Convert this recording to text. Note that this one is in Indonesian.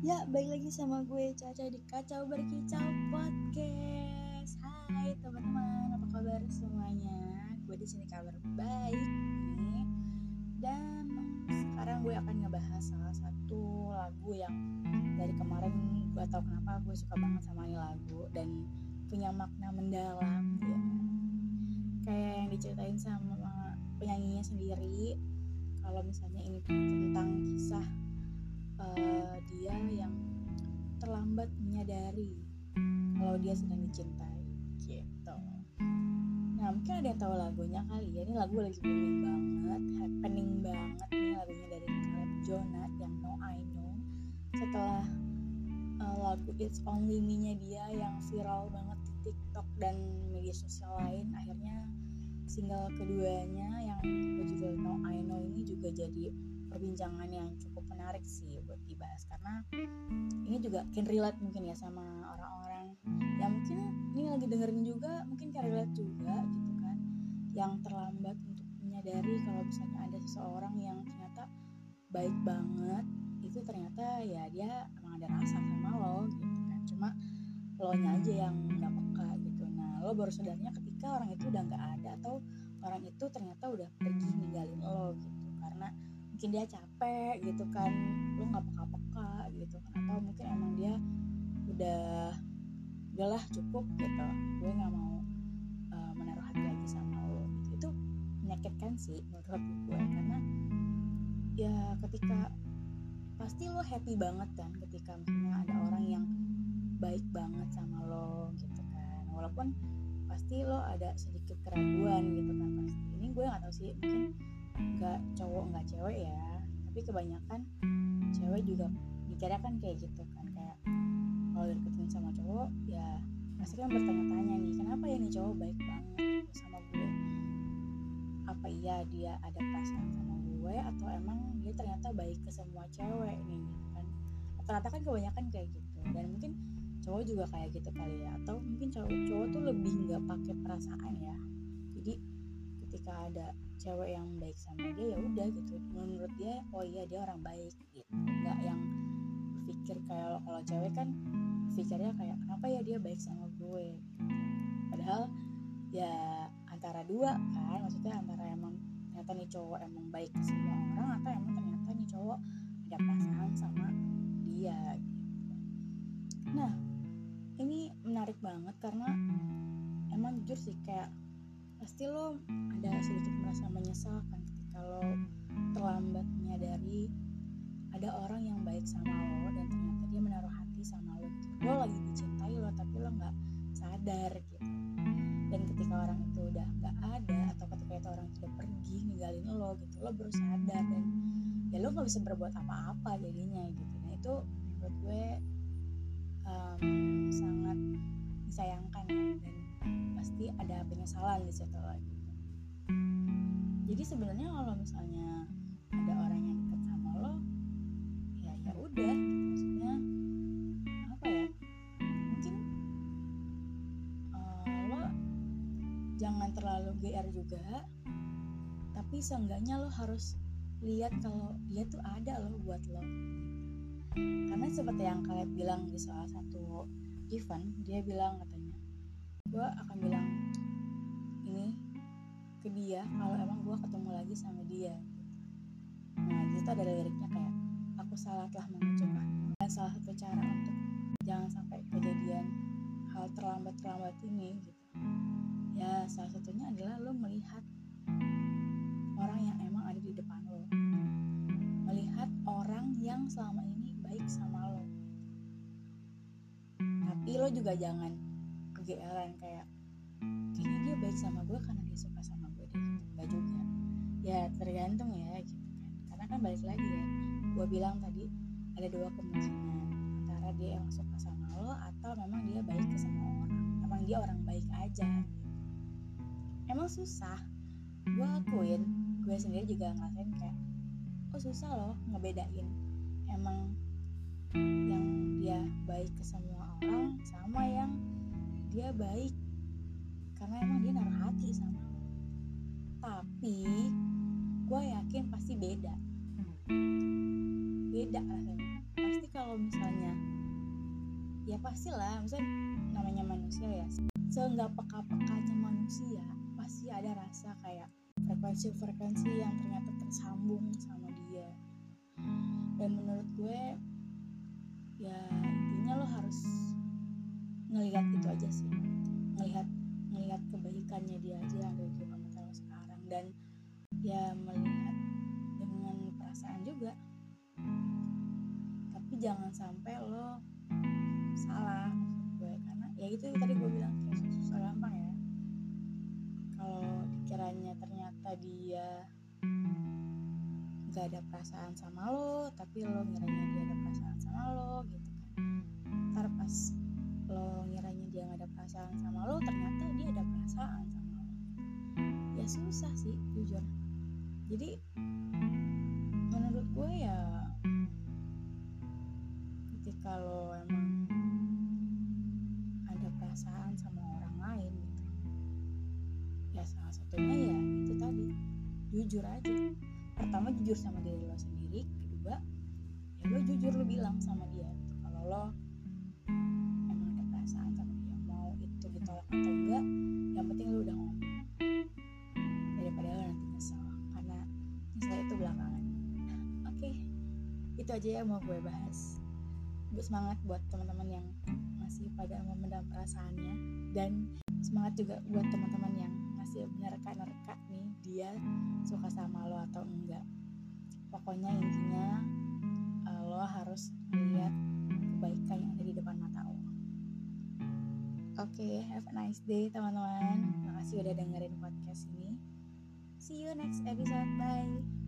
Ya, baik lagi sama gue Caca di Kacau Berkicau Podcast. Hai teman-teman, apa kabar semuanya? Gue di sini kabar baik nih. Dan sekarang gue akan ngebahas salah satu lagu yang dari kemarin gue tau kenapa gue suka banget sama ini lagu dan punya makna mendalam ya. Kayak yang diceritain sama penyanyinya sendiri. Kalau misalnya ini tentang kisah uh, dia yang terlambat menyadari kalau dia sedang dicintai gitu. Nah mungkin ada yang tahu lagunya kali ya ini lagu lagi booming banget, happening banget nih lagunya dari Caleb Jonah yang No I Know. Setelah uh, lagu It's Only Me-nya dia yang viral banget di TikTok dan media sosial lain, akhirnya single keduanya yang berjudul No I Know ini juga jadi perbincangan yang cukup menarik sih buat dibahas. Karena ini juga can relate mungkin ya sama orang-orang yang mungkin ini lagi dengerin juga mungkin can relate juga gitu kan. Yang terlambat untuk menyadari kalau misalnya ada seseorang yang ternyata baik banget itu ternyata ya dia emang ada rasa sama lo gitu kan. Cuma lo nya aja yang nggak peka gitu. Nah lo baru sadarnya ketika orang itu udah nggak ada atau orang itu ternyata udah pergi ninggalin lo gitu. Karena mungkin dia capek gitu kan lu nggak peka-peka gitu. Kan atau mungkin emang dia udah udahlah cukup gitu. Gue nggak mau uh, menaruh hati lagi sama lo gitu. itu menyakitkan sih menurut gue. Karena ya ketika pasti lo happy banget kan ketika misalnya ada orang yang baik banget sama lo gitu kan. Walaupun pasti lo ada sedikit keraguan gitu kan pasti. Ini gue nggak tahu sih mungkin nggak cowok nggak cewek ya. Tapi kebanyakan cewek juga mikirnya kan kayak gitu kan kayak kalau deketin sama cowok ya pasti kan bertanya-tanya nih kenapa ya nih cowok baik banget sama gue? Apa iya dia ada perasaan sama gue atau emang dia ternyata baik ke semua cewek? Nih gitu kan. Rata-rata kan kebanyakan kayak gitu. Dan mungkin cowok juga kayak gitu kali ya. Atau mungkin cowok cowok tuh lebih nggak pakai perasaan ya. Jadi ketika ada cewek yang baik sama dia ya udah gitu. Menurut dia oh iya dia orang baik gitu. Nggak yang berpikir kayak kalau cewek kan pikirnya kayak kenapa ya dia baik sama gue? Padahal ya antara dua kan maksudnya antara emang ternyata nih cowok emang baik ke semua orang atau emang ternyata nih cowok ada perasaan sama dia gitu. Nah ini menarik banget karena emang jujur sih kayak pasti lo ada sedikit merasa menyesal kan ketika lo terlambat menyadari ada orang yang baik sama lo dan ternyata dia menaruh hati sama lo gitu. lo lagi dicintai lo tapi lo nggak sadar gitu. Dan ketika orang itu udah nggak ada atau ketika itu orang sudah pergi ninggalin lo gitu lo baru sadar dan ya lo nggak bisa berbuat apa-apa jadinya gitu. Nah itu menurut gue um, sangat disayangkan ya. Dan pasti ada penyesalan di situ lagi jadi sebenarnya kalau misalnya ada orang yang dekat sama lo ya ya udah gitu. maksudnya apa ya mungkin uh, lo jangan terlalu gr juga tapi seenggaknya lo harus lihat kalau dia tuh ada lo buat lo karena seperti yang kalian bilang di salah satu event dia bilang katanya gue akan bilang ini ke dia kalau emang gue ketemu lagi sama dia. Nah di situ ada liriknya kayak aku salah telah mengucapkan. Dan salah satu cara untuk jangan sampai kejadian hal terlambat terlambat ini gitu. Ya salah satunya adalah lo melihat orang yang emang ada di depan lo. Melihat orang yang selama ini baik sama lo. Tapi lo juga jangan kegeeran kayak kayaknya dia baik sama gue karena dia suka sama gue deh gitu. Nggak juga. Ya tergantung ya gitu kan. Karena kan balik lagi ya gue bilang tadi ada dua kemungkinan. Antara dia yang suka sama lo atau memang dia baik ke semua orang. Emang dia orang baik aja gitu. emang susah. Gue akuin gue sendiri juga ngerasain kayak oh susah loh ngebedain emang yang dia baik ke semua orang sama dia baik. Karena emang dia naruh hati sama lo tapi gue yakin pasti beda. Beda rasanya. Pasti kalau misalnya ya pastilah misalnya namanya manusia ya. Seenggak peka-pekanya manusia pasti ada rasa kayak frekuensi-frekuensi yang ternyata tersambung sama dia. Dan menurut gue aja sih. Ngelihat ngelihat kebaikannya dia aja ada di kehidupan lo sekarang. Dan ya melihat dengan perasaan juga. Tapi jangan sampai lo salah maksud gue. Karena ya itu tadi gue bilang kayak susah gampang ya. Kalau dikiranya ternyata dia nggak ada perasaan sama lo tapi lo ngiranya dia ada perasaan sama lo gitu kan. Ntar pas lo ngiranya dia nggak ada perasaan sama lo ternyata dia ada perasaan sama lo. Ya susah sih jujur. Jadi menurut gue ya ketika lo emang ada perasaan sama orang lain gitu ya salah satunya ya itu tadi jujur aja. Pertama jujur sama diri lo sendiri kedua ya lo jujur lo bilang sama dia. Kalau lo itu aja ya mau gue bahas. Buat semangat buat teman-teman yang masih pada memendam perasaannya. Dan semangat juga buat teman-teman yang masih menerka-nerka nih dia suka sama lo atau enggak. Pokoknya intinya uh, lo harus melihat kebaikan yang ada di depan mata lo. Oke okay, have a nice day teman-teman. Makasih udah dengerin podcast ini. See you next episode. Bye